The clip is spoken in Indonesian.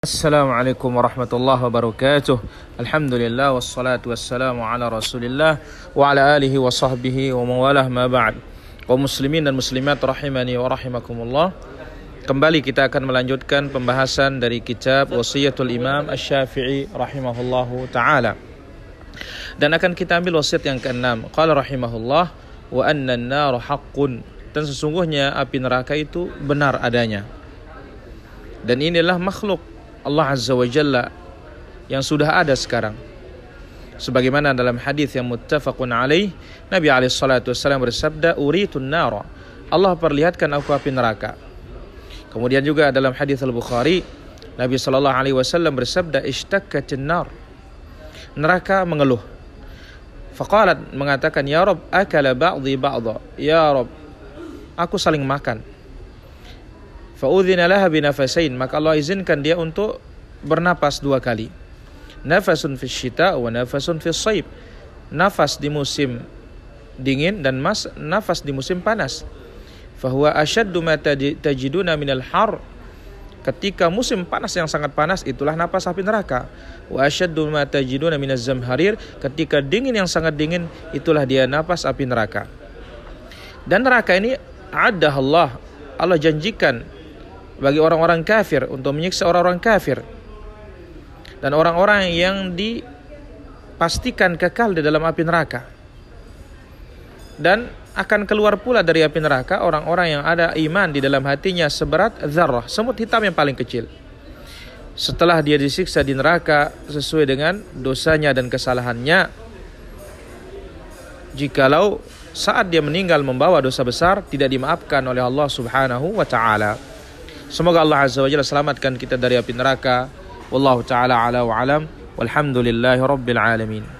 Assalamualaikum warahmatullahi wabarakatuh. Alhamdulillah wassalatu wassalamu ala rasulillah Wa ala alihi wa sahbihi wa mawalah ma ba'd. Kaum muslimin dan muslimat rahimani wa rahimakumullah. Kembali kita akan melanjutkan pembahasan dari kitab Wasiyatul Imam Ash-Syafi'i rahimahullahu ta'ala. Dan akan kita ambil wasiat yang keenam. Qala rahimahullah Wa anna an-nar haqqun. Dan sesungguhnya api neraka itu benar adanya. Dan inilah makhluk Allah Azza wa Jalla yang sudah ada sekarang. Sebagaimana dalam hadis yang muttafaqun alaih, Nabi alaihi salatu wasallam bersabda, "Uritun nara." Allah perlihatkan aku api neraka. Kemudian juga dalam hadis Al-Bukhari, Nabi sallallahu alaihi wasallam bersabda, "Ishtakatin nar." Neraka mengeluh. Faqalat mengatakan, "Ya Rob, akala ba'dhi ba'dha." Ya Rob, aku saling makan. Fa'udhina laha binafasain. Maka Allah izinkan dia untuk bernapas dua kali. Nafasun fi syita wa nafasun fi saib. Nafas di musim dingin dan mas nafas di musim panas. Fahuwa asyaddu ma tajiduna minal har. Ketika musim panas yang sangat panas itulah napas api neraka. Wa asyaddu ma tajiduna minaz zamharir. Ketika dingin yang sangat dingin itulah dia napas api neraka. Dan neraka ini ada Allah Allah janjikan bagi orang-orang kafir untuk menyiksa orang-orang kafir. Dan orang-orang yang dipastikan kekal di dalam api neraka. Dan akan keluar pula dari api neraka orang-orang yang ada iman di dalam hatinya seberat zarrah semut hitam yang paling kecil. Setelah dia disiksa di neraka sesuai dengan dosanya dan kesalahannya jikalau saat dia meninggal membawa dosa besar tidak dimaafkan oleh Allah Subhanahu wa taala Semoga Allah Azza wa Jalla selamatkan kita dari api neraka. Wallahu taala ala wa alam. Walhamdulillahi rabbil alamin.